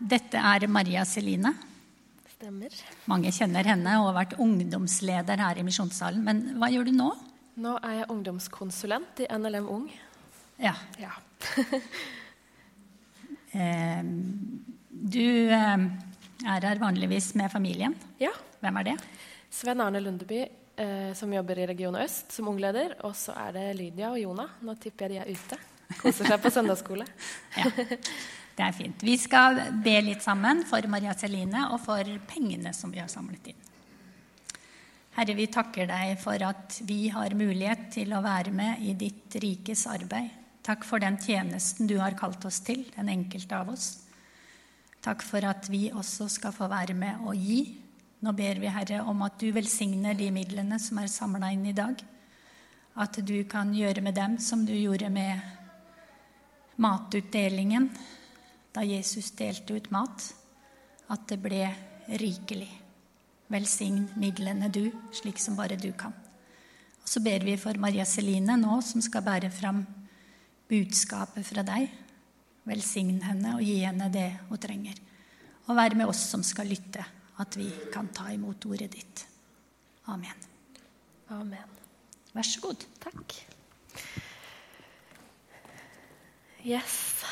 Dette er Maria Celine. Stemmer. Mange kjenner henne og har vært ungdomsleder her i Misjonssalen. Men hva gjør du nå? Nå er jeg ungdomskonsulent i NLM Ung. Ja, Ja. Du er her vanligvis med familien. ja. Hvem er det? Sven Arne Lundeby, eh, som jobber i Region Øst som ungleder. Og så er det Lydia og Jona. Nå tipper jeg de er ute. Koser seg på søndagsskole. Ja, det er fint. Vi skal be litt sammen for Maria Celine og for pengene som vi har samlet inn. Herre, vi takker deg for at vi har mulighet til å være med i ditt rikes arbeid. Takk for den tjenesten du har kalt oss til, den enkelte av oss. Takk for at vi også skal få være med og gi. Nå ber vi, Herre, om at du velsigner de midlene som er samla inn i dag. At du kan gjøre med dem som du gjorde med matutdelingen da Jesus delte ut mat, at det ble rikelig. Velsign midlene du, slik som bare du kan. Og så ber vi for Maria Celine nå, som skal bære fram budskapet fra deg. Velsign henne og gi henne det hun trenger. Og vær med oss som skal lytte, at vi kan ta imot ordet ditt. Amen. Amen. Vær så god. Takk. Yes.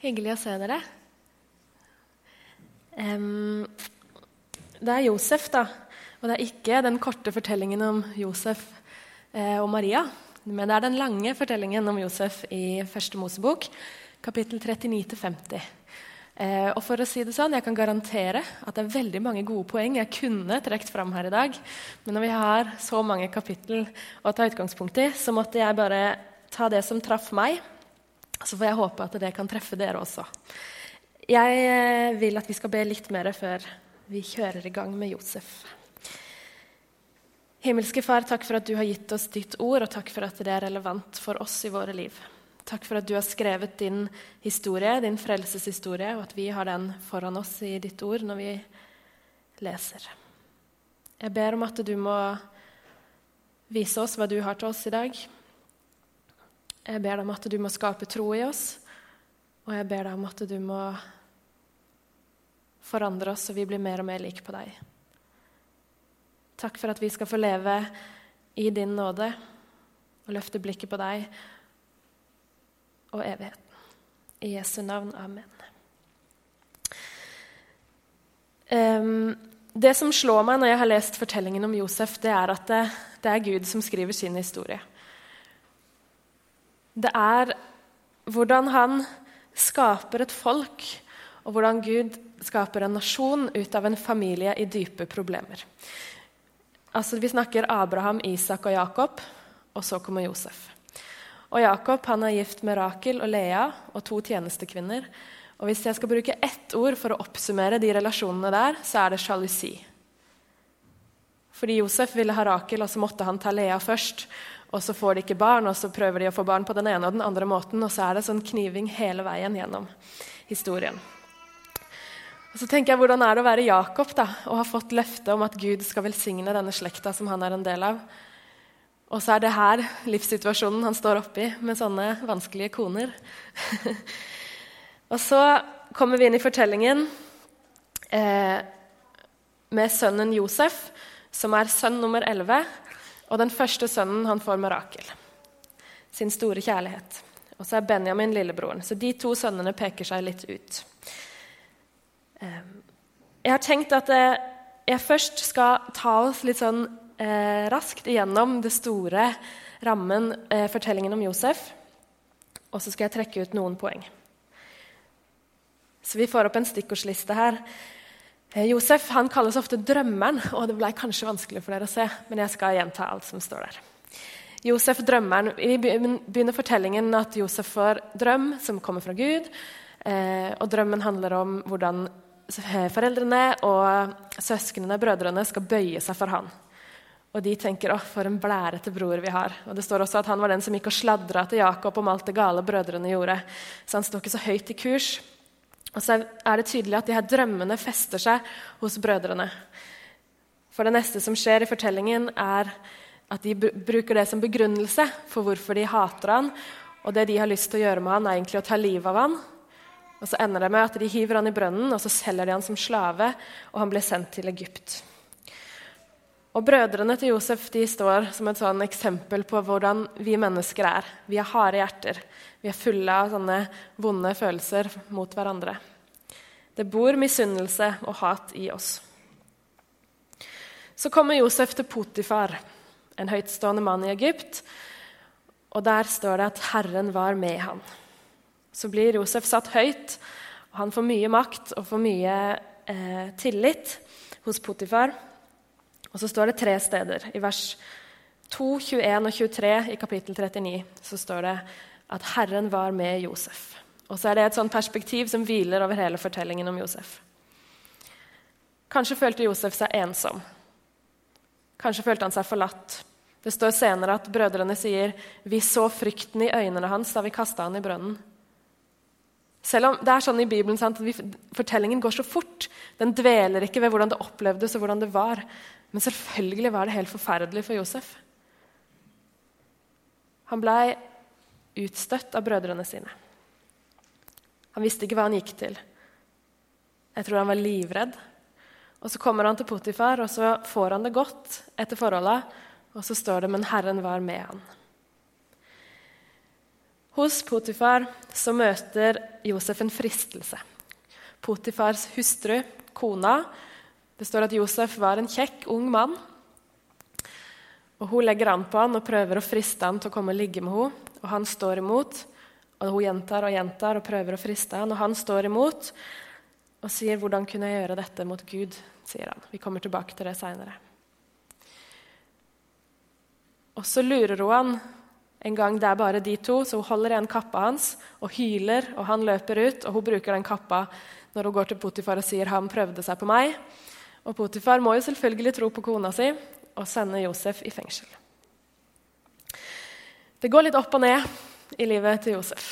Hyggelig å se dere. Um, det er Josef, da. Og det er ikke den korte fortellingen om Josef eh, og Maria. Men det er den lange fortellingen om Josef i Første Mosebok, kapittel 39-50. Eh, og for å si det sånn, Jeg kan garantere at det er veldig mange gode poeng jeg kunne trukket fram her i dag. Men når vi har så mange kapittel å ta utgangspunkt i, så måtte jeg bare ta det som traff meg. Så får jeg håpe at det kan treffe dere også. Jeg eh, vil at vi skal be litt mer før vi kjører i gang med Josef. Himmelske Far, takk for at du har gitt oss ditt ord, og takk for at det er relevant for oss i våre liv. Takk for at du har skrevet din historie, din frelseshistorie, og at vi har den foran oss i ditt ord når vi leser. Jeg ber om at du må vise oss hva du har til oss i dag. Jeg ber deg om at du må skape tro i oss, og jeg ber deg om at du må forandre oss så vi blir mer og mer like på deg. Takk for at vi skal få leve i din nåde og løfte blikket på deg og evigheten. I Jesu navn. Amen. Um, det som slår meg når jeg har lest fortellingen om Josef, det er at det, det er Gud som skriver sin historie. Det er hvordan han skaper et folk, og hvordan Gud skaper en nasjon ut av en familie i dype problemer. Altså, Vi snakker Abraham, Isak og Jakob, og så kommer Josef. Og Jakob han er gift med Rakel og Lea og to tjenestekvinner. Og Hvis jeg skal bruke ett ord for å oppsummere de relasjonene der, så er det sjalusi. Fordi Josef ville ha Rakel, og så måtte han ta Lea først. Og så får de ikke barn, og så prøver de å få barn på den ene og den andre måten. Og så er det sånn kniving hele veien gjennom historien. Og så tenker jeg, Hvordan er det å være Jakob da, og ha fått løfte om at Gud skal velsigne denne slekta som han er en del av? Og så er det her livssituasjonen han står oppi, med sånne vanskelige koner. og så kommer vi inn i fortellingen eh, med sønnen Josef, som er sønn nummer 11, og den første sønnen han får med Rakel. Sin store kjærlighet. Og så er Benjamin lillebroren. Så de to sønnene peker seg litt ut. Jeg har tenkt at jeg først skal ta oss litt sånn eh, raskt igjennom det store rammen, eh, fortellingen om Josef. Og så skal jeg trekke ut noen poeng. Så vi får opp en stikkordsliste her. Eh, Josef han kalles ofte drømmeren, og det ble kanskje vanskelig for dere å se. Men jeg skal gjenta alt som står der. Josef drømmeren, Vi begynner fortellingen at Josef får drøm som kommer fra Gud. Eh, og drømmen handler om hvordan foreldrene og søsknene, brødrene, skal bøye seg for han. Og de tenker 'Å, for en blærete bror vi har'. Og Det står også at han var den som gikk og sladra til Jakob om alt det gale brødrene gjorde. Så han står ikke så høyt i kurs. Og så er det tydelig at de her drømmene fester seg hos brødrene. For det neste som skjer i fortellingen, er at de bruker det som begrunnelse for hvorfor de hater han. Og det de har lyst til å gjøre med han, er egentlig å ta livet av han. Og Så ender det med at de hiver han i brønnen, og så selger de han som slave, og han blir sendt til Egypt. Og Brødrene til Josef de står som et sånn eksempel på hvordan vi mennesker er. Vi har harde hjerter. Vi er fulle av sånne vonde følelser mot hverandre. Det bor misunnelse og hat i oss. Så kommer Josef til Potifar, en høytstående mann i Egypt. Og Der står det at Herren var med han. Så blir Josef satt høyt, og han får mye makt og får mye eh, tillit hos Potifar. Og så står det tre steder. I vers 2, 21 og 23 i kapittel 39 så står det at Herren var med Josef. Og så er det et sånt perspektiv som hviler over hele fortellingen om Josef. Kanskje følte Josef seg ensom. Kanskje følte han seg forlatt. Det står senere at brødrene sier vi så frykten i øynene hans da vi kasta han i brønnen. Selv om det er sånn i Bibelen sant, at vi, Fortellingen går så fort. Den dveler ikke ved hvordan det opplevdes og hvordan det var. Men selvfølgelig var det helt forferdelig for Josef. Han blei utstøtt av brødrene sine. Han visste ikke hva han gikk til. Jeg tror han var livredd. Og Så kommer han til Potifar, og så får han det godt etter forholdet. Og så står det 'men Herren var med han'. Hos Potifar så møter Josef en fristelse. Potifars hustru, kona, det står at Josef var en kjekk, ung mann. Og Hun legger an på han og prøver å friste han til å komme og ligge med henne. Og han står imot. Og Hun gjentar og gjentar og prøver å friste han, og han står imot og sier 'Hvordan kunne jeg gjøre dette mot Gud?' sier han. Vi kommer tilbake til det seinere. Og så lurer hun han en gang det er bare de to, så hun holder igjen kappa hans og hyler, og han løper ut, og hun bruker den kappa når hun går til Potifar og sier 'han prøvde seg på meg'. Og Potifar må jo selvfølgelig tro på kona si og sende Josef i fengsel. Det går litt opp og ned i livet til Josef.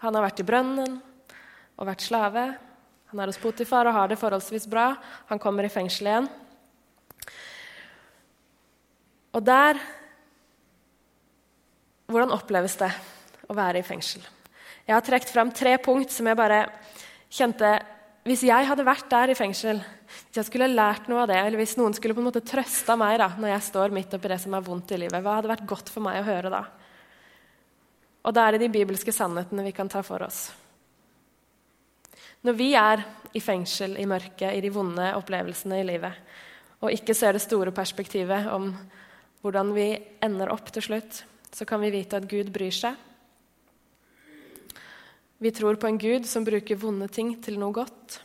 Han har vært i brønnen og vært slave. Han er hos Potifar og har det forholdsvis bra. Han kommer i fengsel igjen. Og der Hvordan oppleves det å være i fengsel? Jeg har trukket fram tre punkt som jeg bare kjente Hvis jeg hadde vært der i fengsel, hvis jeg skulle lært noe av det, eller hvis noen skulle på en måte trøsta meg da, når jeg står midt oppi det som er vondt i livet, hva hadde vært godt for meg å høre da? Og da er det de bibelske sannhetene vi kan ta for oss. Når vi er i fengsel, i mørket, i de vonde opplevelsene i livet, og ikke ser det store perspektivet om hvordan vi ender opp til slutt, så kan vi vite at Gud bryr seg. Vi tror på en Gud som bruker vonde ting til noe godt.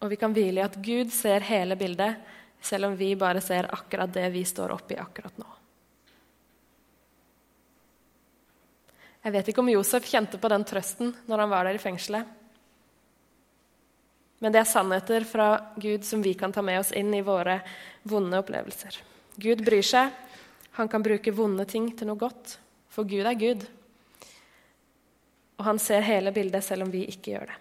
Og vi kan hvile i at Gud ser hele bildet, selv om vi bare ser akkurat det vi står oppi akkurat nå. Jeg vet ikke om Josef kjente på den trøsten når han var der i fengselet. Men det er sannheter fra Gud som vi kan ta med oss inn i våre vonde opplevelser. Gud bryr seg. Han kan bruke vonde ting til noe godt, for Gud er Gud. Og han ser hele bildet, selv om vi ikke gjør det.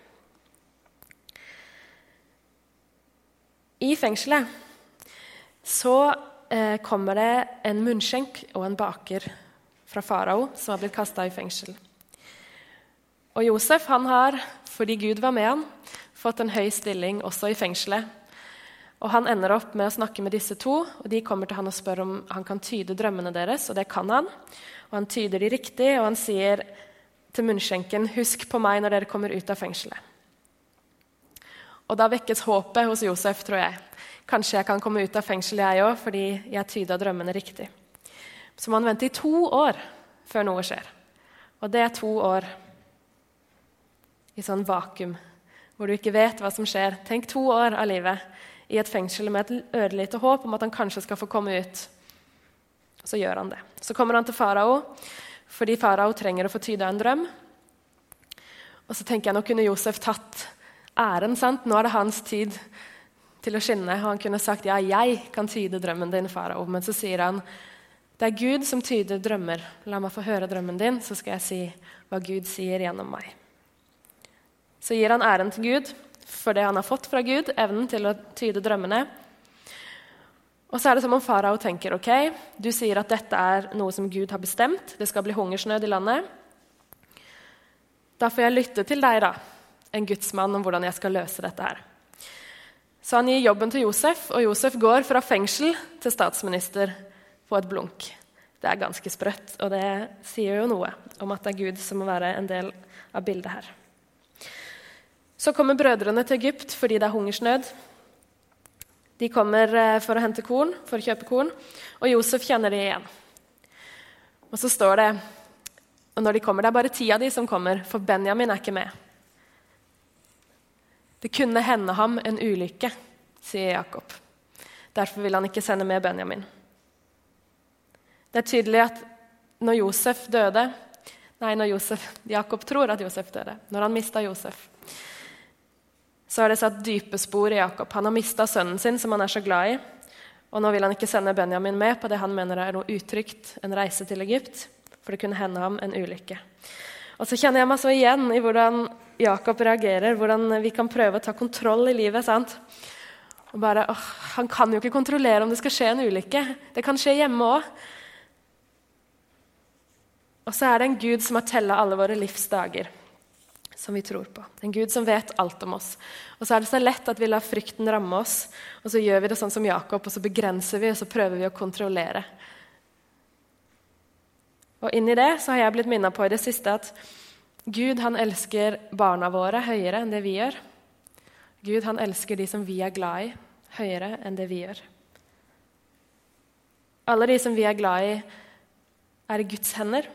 I fengselet så eh, kommer det en munnskjenk og en baker fra farao som har blitt kasta i fengsel. Og Josef han har, fordi Gud var med han, fått en høy stilling også i fengselet. Og Han ender opp med å snakke med disse to, og de kommer til han og spør om han kan tyde drømmene deres, og det kan han. Og Han tyder de riktig, og han sier til munnskjenken, 'Husk på meg når dere kommer ut av fengselet'. Og Da vekkes håpet hos Josef, tror jeg. Kanskje jeg kan komme ut av fengsel, jeg òg, fordi jeg tyda drømmene riktig. Så må han vente i to år før noe skjer. Og det er to år i sånn vakuum, hvor du ikke vet hva som skjer. Tenk to år av livet i et fengsel med et ørlite håp om at han kanskje skal få komme ut. Så gjør han det. Så kommer han til farao fordi farao trenger å få tyde en drøm. Og så tenker jeg Nå kunne Josef tatt æren. sant? Nå er det hans tid til å skinne. Og han kunne sagt ja, jeg kan tyde drømmen din, farao. Men så sier han det er Gud som tyder drømmer. La meg få høre drømmen din, så skal jeg si hva Gud sier gjennom meg. Så gir han æren til Gud for det han har fått fra Gud, evnen til å tyde drømmene. Og så er det som om farao tenker ok, du sier at dette er noe som Gud har bestemt. Det skal bli hungersnød i landet. Da får jeg lytte til deg, da, en gudsmann, om hvordan jeg skal løse dette her. Så han gir jobben til Josef, og Josef går fra fengsel til statsminister på et blunk. Det er ganske sprøtt, og det sier jo noe om at det er Gud som må være en del av bildet her. Så kommer brødrene til Egypt fordi det er hungersnød. De kommer eh, for å hente korn, for å kjøpe korn, og Josef kjenner de igjen. Og så står det og når de kommer, Det er bare ti av de som kommer, for Benjamin er ikke med. Det kunne hende ham en ulykke, sier Jakob. Derfor vil han ikke sende med Benjamin. Det er tydelig at når Josef døde Nei, når Josef, Jakob tror at Josef døde. Når han mista Josef, så har det satt dype spor i Jakob. Han har mista sønnen sin, som han er så glad i. Og nå vil han ikke sende Benjamin med på det han mener er noe utrygt, en reise til Egypt for det kunne hende ham en ulykke. Og så kjenner jeg meg så igjen i hvordan Jakob reagerer, hvordan vi kan prøve å ta kontroll i livet. sant? Og bare, åh, Han kan jo ikke kontrollere om det skal skje en ulykke. Det kan skje hjemme òg. Og så er det en Gud som har tella alle våre livsdager, som vi tror på. En Gud som vet alt om oss. Og så er det så lett at vi lar frykten ramme oss, og så gjør vi det sånn som Jakob, og så begrenser vi og så prøver vi å kontrollere. Og inni det så har jeg blitt minna på i det siste at Gud han elsker barna våre høyere enn det vi gjør. Gud han elsker de som vi er glad i, høyere enn det vi gjør. Alle de som vi er glad i, er i Guds hender.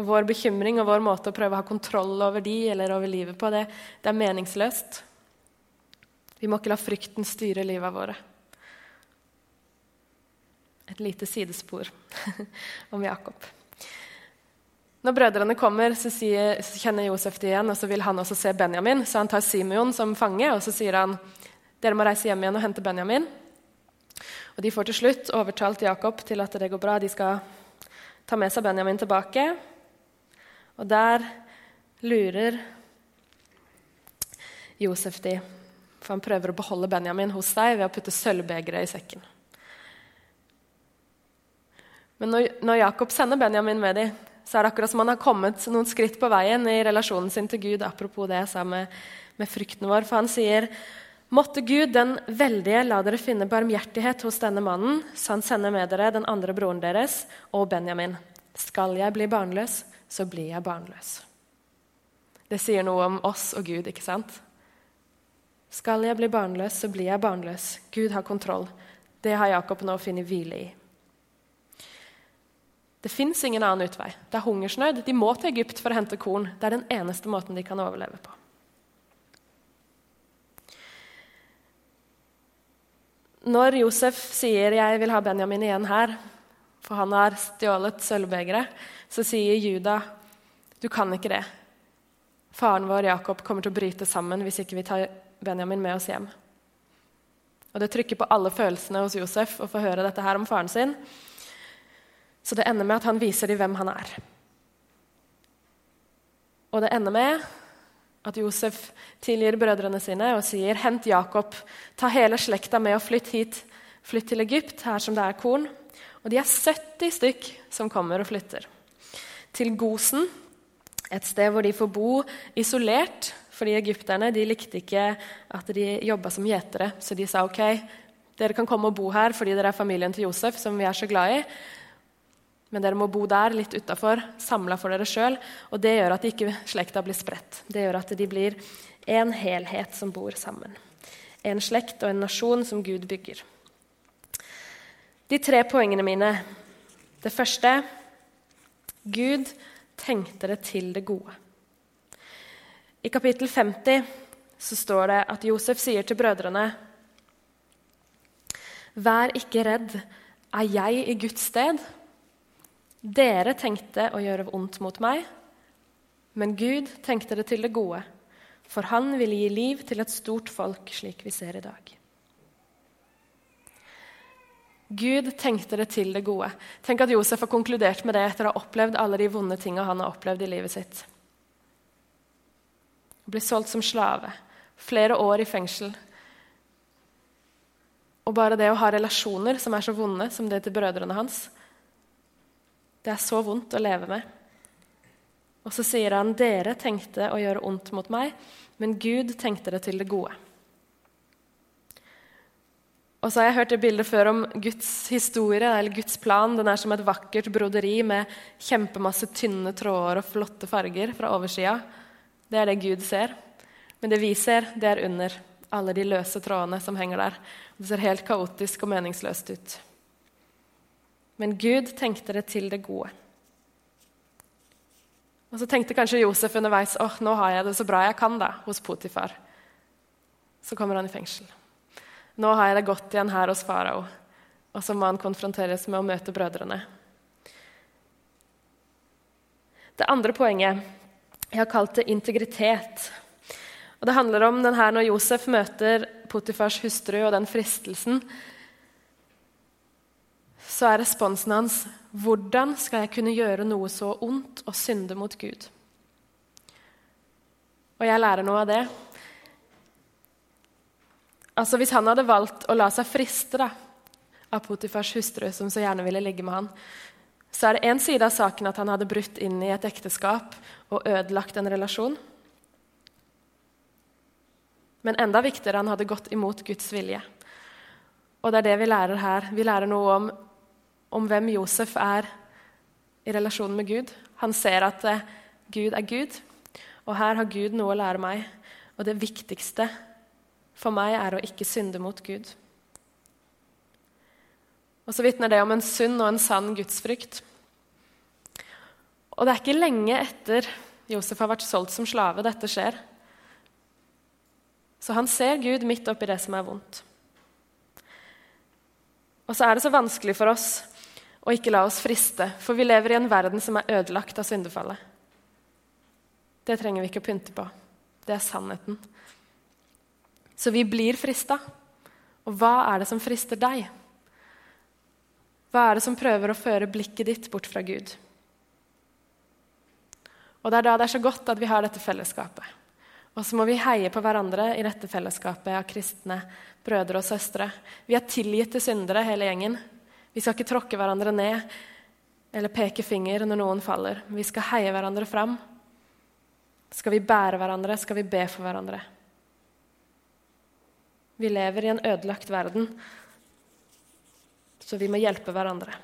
Og vår bekymring og vår måte å prøve å ha kontroll over de eller over livet på, det, det er meningsløst. Vi må ikke la frykten styre livet våre. Et lite sidespor om Jakob. Når brødrene kommer, så, sier, så, kjenner Josef det igjen, og så vil han også se Benjamin. Så han tar Simeon som fange, og så sier han dere må reise hjem igjen og hente Benjamin. Og De får til slutt overtalt Jakob til at det går bra. De skal ta med seg Benjamin tilbake. Og der lurer Josef de, for han prøver å beholde Benjamin hos seg ved å putte sølvbegeret i sekken. Men når, Jakob sender Benjamin med dem, så er det akkurat som han har kommet noen skritt på veien i relasjonen sin til Gud. Apropos det jeg sa med, med frykten vår. For han sier Måtte Gud, den veldige, la dere finne barmhjertighet hos denne mannen, så han sender med dere den andre broren deres og Benjamin. Skal jeg bli barnløs, så blir jeg barnløs. Det sier noe om oss og Gud, ikke sant? Skal jeg bli barnløs, så blir jeg barnløs. Gud har kontroll. Det har Jakob nå funnet hvile i. Det fins ingen annen utvei. Det er hungersnød. De må til Egypt for å hente korn. Det er den eneste måten de kan overleve på. Når Josef sier 'jeg vil ha Benjamin igjen her', for han har stjålet sølvbegeret, så sier Juda 'du kan ikke det'. Faren vår Jakob kommer til å bryte sammen hvis ikke vi tar Benjamin med oss hjem. Og Det trykker på alle følelsene hos Josef å få høre dette her om faren sin. Så det ender med at han viser dem hvem han er. Og det ender med at Josef tilgir brødrene sine og sier, 'Hent Jakob, ta hele slekta med og flytt hit.' Flytt til Egypt, her som det er korn. Og de er 70 stykk som kommer og flytter. Til Gosen, et sted hvor de får bo isolert. Fordi egypterne de likte ikke at de jobba som gjetere, så de sa ok, dere kan komme og bo her fordi dere er familien til Josef, som vi er så glad i. Men dere må bo der, litt utafor, samla for dere sjøl. Og det gjør at ikke slekta blir spredt. Det gjør at de blir en helhet som bor sammen. En slekt og en nasjon som Gud bygger. De tre poengene mine. Det første Gud tenkte det til det gode. I kapittel 50 så står det at Josef sier til brødrene Vær ikke redd, er jeg i Guds sted? Dere tenkte å gjøre vondt mot meg, men Gud tenkte det til det gode, for han ville gi liv til et stort folk, slik vi ser i dag. Gud tenkte det til det gode. Tenk at Josef har konkludert med det etter å ha opplevd alle de vonde tingene han har opplevd i livet sitt. Å bli solgt som slave, flere år i fengsel. Og bare det å ha relasjoner som er så vonde som det til brødrene hans, det er så vondt å leve med. Og så sier han, 'Dere tenkte å gjøre ondt mot meg, men Gud tenkte det til det gode'. Og så har jeg hørt det bildet før om Guds historie eller Guds plan. Den er som et vakkert broderi med kjempemasse tynne tråder og flotte farger fra oversida. Det er det Gud ser. Men det vi ser, det er under alle de løse trådene som henger der. Det ser helt kaotisk og meningsløst ut. Men Gud tenkte det til det gode. Og så tenkte kanskje Josef underveis åh, nå har jeg det så bra jeg kan da, hos Potifar. Så kommer han i fengsel. Nå har jeg det godt igjen her hos farao. Og så må han konfronteres med å møte brødrene. Det andre poenget jeg har kalt det integritet. Og Det handler om den her når Josef møter Potifars hustru og den fristelsen. Så er responsen hans hvordan skal jeg kunne gjøre noe så ondt og synde mot Gud? Og jeg lærer noe av det. Altså Hvis han hadde valgt å la seg friste da, av Potifars hustru, som så gjerne ville ligge med han, så er det én side av saken at han hadde brutt inn i et ekteskap og ødelagt en relasjon. Men enda viktigere, han hadde gått imot Guds vilje. Og det er det vi lærer her. Vi lærer noe om, om hvem Josef er i relasjonen med Gud. Han ser at eh, Gud er Gud, og her har Gud noe å lære meg. Og det viktigste for meg er å ikke synde mot Gud. Og så vitner det om en sunn og en sann gudsfrykt. Og det er ikke lenge etter Josef har vært solgt som slave, dette skjer. Så han ser Gud midt oppi det som er vondt. Og så er det så vanskelig for oss å ikke la oss friste, for vi lever i en verden som er ødelagt av syndefallet. Det trenger vi ikke å pynte på. Det er sannheten. Så vi blir frista. Og hva er det som frister deg? Hva er det som prøver å føre blikket ditt bort fra Gud? Og Det er da det er så godt at vi har dette fellesskapet. Og så må vi heie på hverandre i dette fellesskapet av kristne brødre og søstre. Vi er tilgitte syndere, hele gjengen. Vi skal ikke tråkke hverandre ned eller peke finger når noen faller. Vi skal heie hverandre fram. Skal vi bære hverandre, skal vi be for hverandre. Vi lever i en ødelagt verden, så vi må hjelpe hverandre.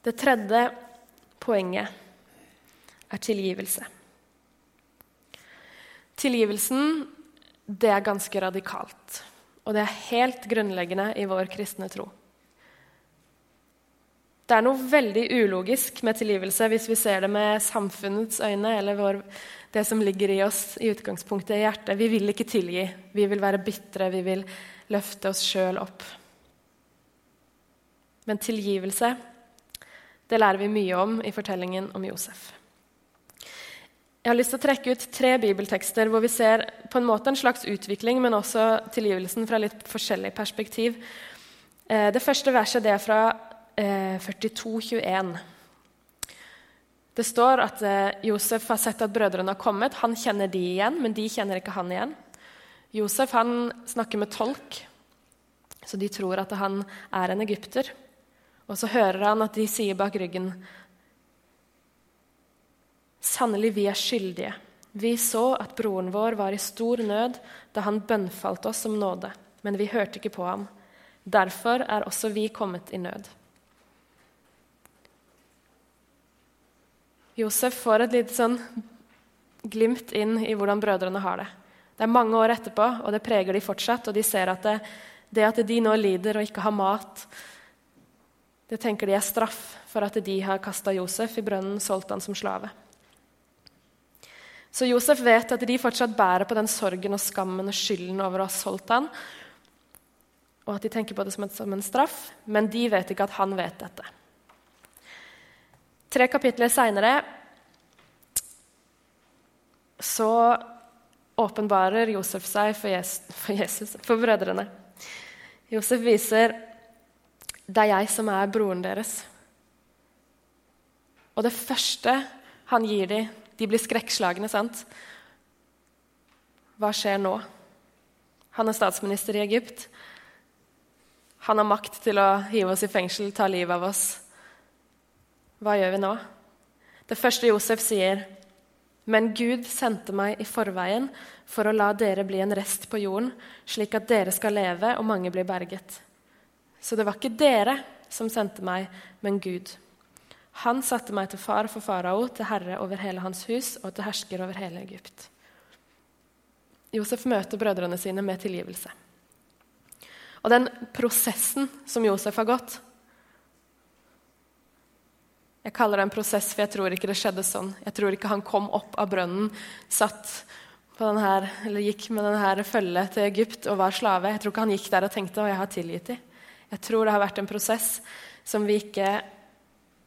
Det tredje poenget er tilgivelse. Tilgivelsen det er ganske radikalt, og det er helt grunnleggende i vår kristne tro. Det er noe veldig ulogisk med tilgivelse hvis vi ser det med samfunnets øyne eller vår, det som ligger i oss i utgangspunktet i hjertet. Vi vil ikke tilgi. Vi vil være bitre. Vi vil løfte oss sjøl opp. Men tilgivelse det lærer vi mye om i fortellingen om Josef. Jeg har lyst til å trekke ut tre bibeltekster hvor vi ser på en måte en slags utvikling, men også tilgivelsen fra litt forskjellig perspektiv. Eh, det første verset det er fra 42, eh, 42,21. Det står at eh, Josef har sett at brødrene har kommet. Han kjenner de igjen, men de kjenner ikke han igjen. Josef han snakker med tolk, så de tror at han er en egypter. Og så hører han at de sier bak ryggen Sannelig, vi er skyldige. Vi så at broren vår var i stor nød da han bønnfalt oss om nåde, men vi hørte ikke på ham. Derfor er også vi kommet i nød. Josef får et lite sånn glimt inn i hvordan brødrene har det. Det er mange år etterpå, og det preger de fortsatt. Og de ser at det, det at de nå lider og ikke har mat, det tenker de er straff for at de har kasta Josef i brønnen, solgt han som slave. Så Josef vet at de fortsatt bærer på den sorgen og skammen og skylden over å ha solgt han, og at de tenker på det som en, som en straff, men de vet ikke at han vet dette. Tre kapitler seinere så åpenbarer Josef seg for Jesus, for, Jesus, for brødrene. Josef viser det er jeg som er broren deres. Og det første han gir dem De blir skrekkslagne, sant? Hva skjer nå? Han er statsminister i Egypt. Han har makt til å hive oss i fengsel, ta livet av oss. Hva gjør vi nå? Det første Josef sier, men Gud sendte meg i forveien for å la dere bli en rest på jorden, slik at dere skal leve og mange blir berget. Så det var ikke dere som sendte meg, men Gud. Han satte meg til far for farao, til herre over hele hans hus og til hersker over hele Egypt. Josef møter brødrene sine med tilgivelse. Og den prosessen som Josef har gått, jeg kaller det en prosess, for jeg tror ikke det skjedde sånn. Jeg tror ikke han kom opp av brønnen, satt på den her, eller gikk med denne følget til Egypt og var slave. Jeg tror ikke han gikk der og tenkte at jeg har tilgitt dem. Jeg tror det har vært en prosess som vi ikke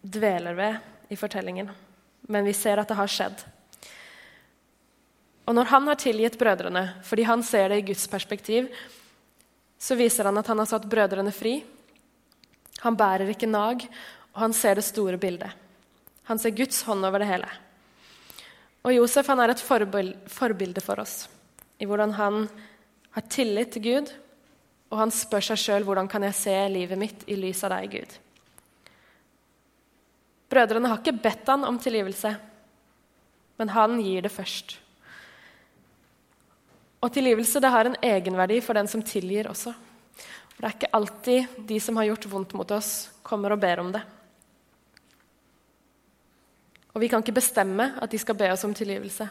dveler ved i fortellingen, men vi ser at det har skjedd. Og når han har tilgitt brødrene, fordi han ser det i Guds perspektiv, så viser han at han har satt brødrene fri. Han bærer ikke nag, og han ser det store bildet. Han ser Guds hånd over det hele. Og Josef han er et forbilde for oss i hvordan han har tillit til Gud, og han spør seg sjøl hvordan kan jeg se livet mitt i lys av deg, Gud. Brødrene har ikke bedt han om tilgivelse, men han gir det først. Og tilgivelse det har en egenverdi for den som tilgir også. For Det er ikke alltid de som har gjort vondt mot oss, kommer og ber om det. Og vi kan ikke bestemme at de skal be oss om tilgivelse.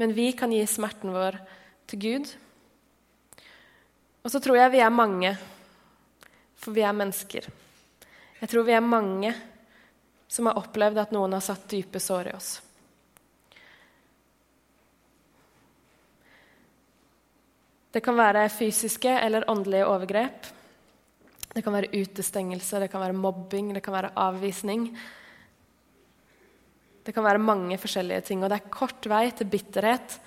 Men vi kan gi smerten vår til Gud. Og så tror jeg vi er mange, for vi er mennesker. Jeg tror vi er mange som har opplevd at noen har satt dype sår i oss. Det kan være fysiske eller åndelige overgrep. Det kan være utestengelse, det kan være mobbing, det kan være avvisning. Det kan være mange forskjellige ting, og det er kort vei til bitterhet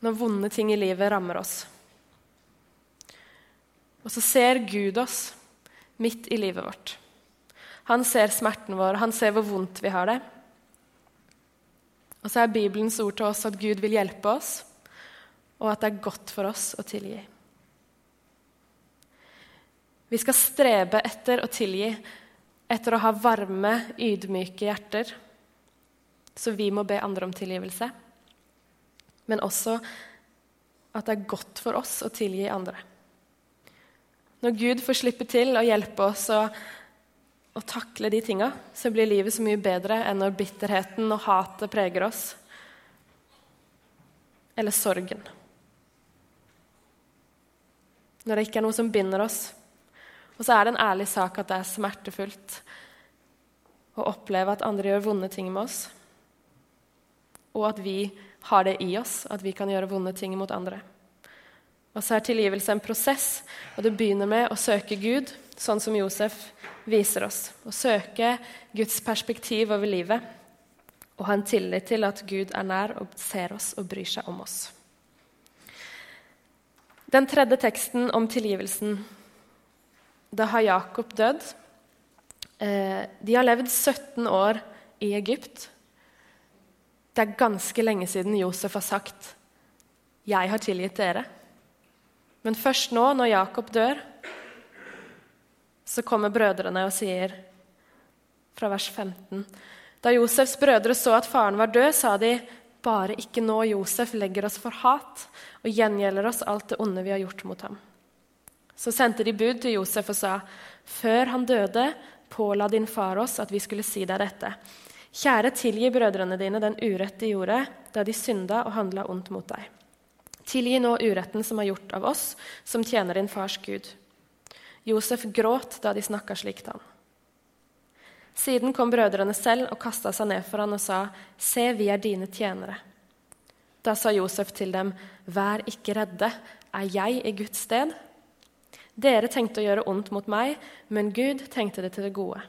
når vonde ting i livet rammer oss. Og så ser Gud oss midt i livet vårt. Han ser smerten vår, han ser hvor vondt vi har det. Og så er Bibelens ord til oss at Gud vil hjelpe oss, og at det er godt for oss å tilgi. Vi skal strebe etter å tilgi, etter å ha varme, ydmyke hjerter så vi må be andre om tilgivelse. Men også at det er godt for oss å tilgi andre. Når Gud får slippe til og hjelpe oss å, å takle de tinga, så blir livet så mye bedre enn når bitterheten og hatet preger oss. Eller sorgen. Når det ikke er noe som binder oss. Og så er det en ærlig sak at det er smertefullt å oppleve at andre gjør vonde ting med oss og at vi har det i oss, at vi kan gjøre vonde ting mot andre. Og så er tilgivelse en prosess, og det begynner med å søke Gud, sånn som Josef viser oss. Å søke Guds perspektiv over livet og ha en tillit til at Gud er nær og ser oss og bryr seg om oss. Den tredje teksten om tilgivelsen. Da har Jakob dødd. Eh, de har levd 17 år i Egypt det er ganske lenge siden Josef har sagt 'Jeg har tilgitt dere'. Men først nå, når Jakob dør, så kommer brødrene og sier fra vers 15 Da Josefs brødre så at faren var død, sa de bare ikke nå Josef legger oss for hat og gjengjelder oss alt det onde vi har gjort mot ham. Så sendte de bud til Josef og sa, før han døde, påla din far oss at vi skulle si deg dette. Kjære, tilgi brødrene dine den urett de gjorde da de synda og handla ondt mot deg. Tilgi nå uretten som er gjort av oss, som tjener din fars Gud. Josef gråt da de snakka slik til han. Siden kom brødrene selv og kasta seg ned for han og sa, Se, vi er dine tjenere. Da sa Josef til dem, Vær ikke redde, er jeg i Guds sted? Dere tenkte å gjøre ondt mot meg, men Gud tenkte det til det gode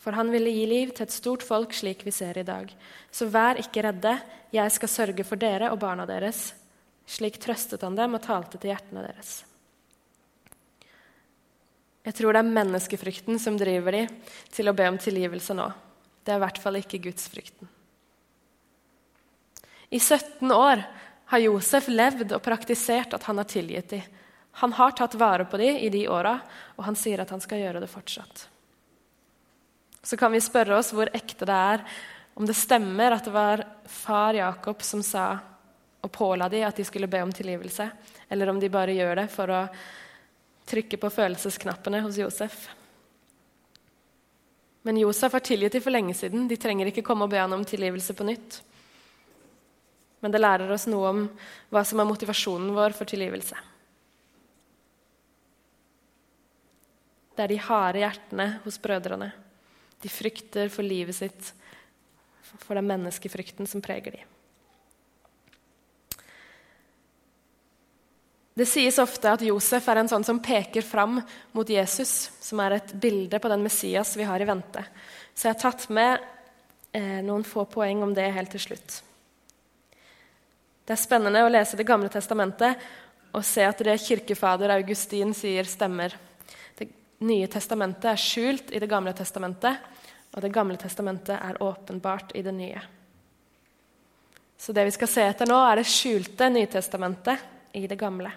for han ville gi liv til et stort folk slik vi ser i dag. Så vær ikke redde, jeg skal sørge for dere og barna deres. Slik trøstet han dem og talte til hjertene deres. Jeg tror det er menneskefrykten som driver de til å be om tilgivelse nå. Det er i hvert fall ikke gudsfrykten. I 17 år har Josef levd og praktisert at han har tilgitt dem. Han har tatt vare på dem i de åra, og han sier at han skal gjøre det fortsatt. Så kan vi spørre oss hvor ekte det er, om det stemmer at det var far Jakob som sa og påla de at de skulle be om tilgivelse, eller om de bare gjør det for å trykke på følelsesknappene hos Josef. Men Josef har tilgitt dem for lenge siden. De trenger ikke komme og be han om tilgivelse på nytt. Men det lærer oss noe om hva som er motivasjonen vår for tilgivelse. Det er de harde hjertene hos brødrene. De frykter for livet sitt, for den menneskefrykten som preger dem. Det sies ofte at Josef er en sånn som peker fram mot Jesus, som er et bilde på den Messias vi har i vente. Så jeg har tatt med eh, noen få poeng om det helt til slutt. Det er spennende å lese Det gamle testamentet og se at det kirkefader Augustin sier, stemmer. Nye testamentet er skjult i Det gamle testamentet, og Det gamle testamentet er åpenbart i det nye. Så det vi skal se etter nå, er det skjulte Nytestamentet i det gamle.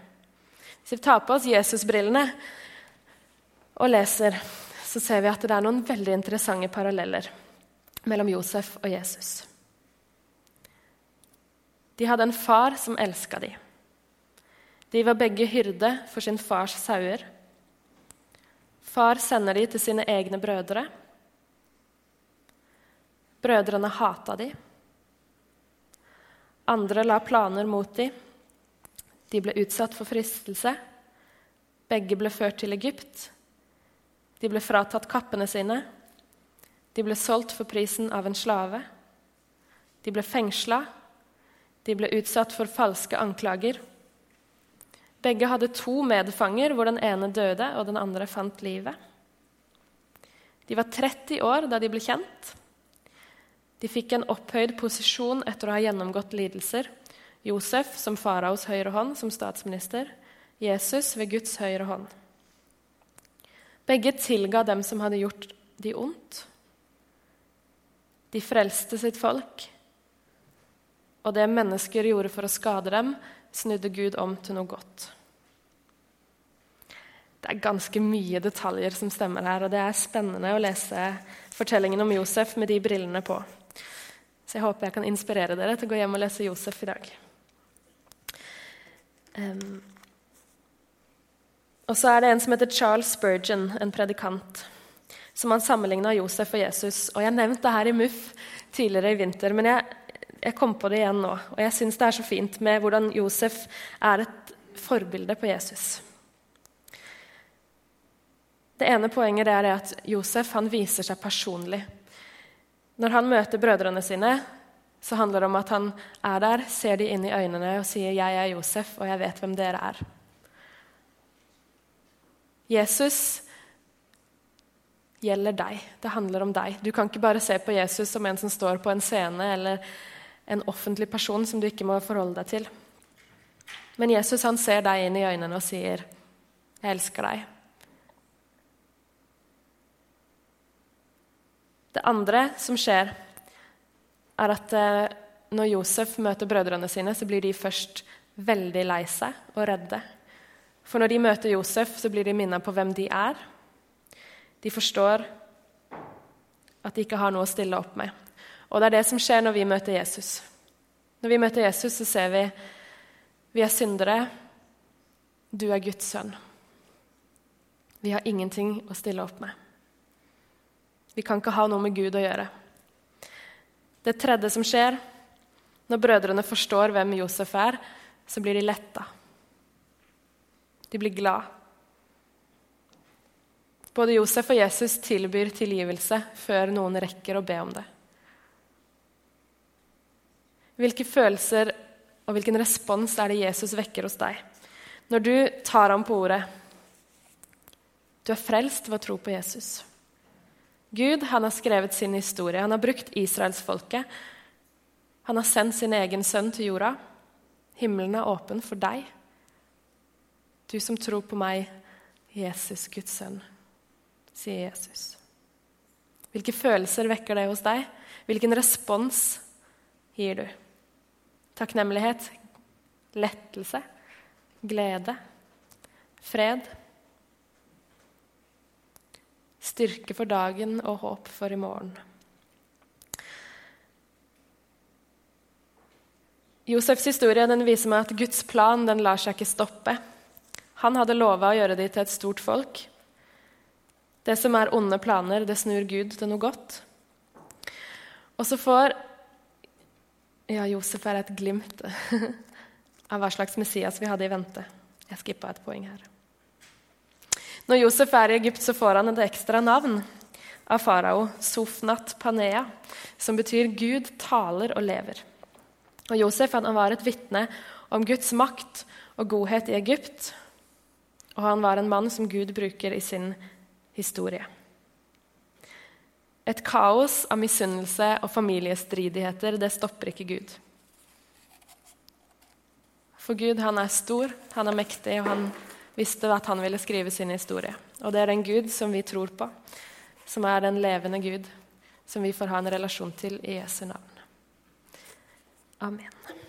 Hvis vi tar på oss Jesusbrillene og leser, så ser vi at det er noen veldig interessante paralleller mellom Josef og Jesus. De hadde en far som elska dem. De var begge hyrde for sin fars sauer. Far sender de til sine egne brødre. Brødrene hata de. Andre la planer mot de. De ble utsatt for fristelse. Begge ble ført til Egypt. De ble fratatt kappene sine. De ble solgt for prisen av en slave. De ble fengsla. De ble utsatt for falske anklager. Begge hadde to medfanger, hvor den ene døde og den andre fant livet. De var 30 år da de ble kjent. De fikk en opphøyd posisjon etter å ha gjennomgått lidelser. Josef som faraos høyre hånd som statsminister, Jesus ved Guds høyre hånd. Begge tilga dem som hadde gjort de ondt. De frelste sitt folk, og det mennesker gjorde for å skade dem, snudde Gud om til noe godt. Det er ganske mye detaljer som stemmer her, og det er spennende å lese fortellingen om Josef med de brillene på. Så jeg håper jeg kan inspirere dere til å gå hjem og lese Josef i dag. Um, og så er det en som heter Charles Spurgeon, en predikant, som han sammenligna Josef og Jesus. Og Jeg nevnte det her i MUF tidligere i vinter, men jeg, jeg kom på det igjen nå. Og jeg syns det er så fint med hvordan Josef er et forbilde på Jesus. Det ene poenget er at Josef viser seg personlig. Når han møter brødrene sine, så handler det om at han er der, ser de inn i øynene og sier 'Jeg er Josef, og jeg vet hvem dere er'. Jesus gjelder deg. Det handler om deg. Du kan ikke bare se på Jesus som en som står på en scene, eller en offentlig person som du ikke må forholde deg til. Men Jesus han ser deg inn i øynene og sier, 'Jeg elsker deg'. Det andre som skjer, er at eh, når Josef møter brødrene sine, så blir de først veldig lei seg og redde. For når de møter Josef, så blir de minnet på hvem de er. De forstår at de ikke har noe å stille opp med. Og det er det som skjer når vi møter Jesus. Når vi møter Jesus, så ser vi vi er syndere. Du er Guds sønn. Vi har ingenting å stille opp med. Vi kan ikke ha noe med Gud å gjøre. Det tredje som skjer, når brødrene forstår hvem Josef er, så blir de letta. De blir glad. Både Josef og Jesus tilbyr tilgivelse før noen rekker å be om det. Hvilke følelser og hvilken respons er det Jesus vekker hos deg når du tar ham på ordet? Du er frelst ved å tro på Jesus. Gud han har skrevet sin historie. Han har brukt israelsfolket. Han har sendt sin egen sønn til jorda. Himmelen er åpen for deg. Du som tror på meg, Jesus, Guds sønn, sier Jesus. Hvilke følelser vekker det hos deg? Hvilken respons gir du? Takknemlighet? Lettelse? Glede? Fred? styrke for dagen og håp for i morgen. Josefs historie viser meg at Guds plan lar seg ikke stoppe. Han hadde lova å gjøre de til et stort folk. Det som er onde planer, det snur Gud til noe godt. Og så får Ja, Josef er et glimt av hva slags Messias vi hadde i vente. Jeg skippa et poeng her. Når Josef er i Egypt, så får han et ekstra navn av farao, Sofnat Panea, som betyr 'Gud taler og lever'. Og Josef han var et vitne om Guds makt og godhet i Egypt, og han var en mann som Gud bruker i sin historie. Et kaos av misunnelse og familiestridigheter det stopper ikke Gud. For Gud han er stor, han er mektig, og han visste at han ville skrive sin historie. Og det er den Gud som vi tror på, som er den levende Gud, som vi får ha en relasjon til i Jesu navn. Amen.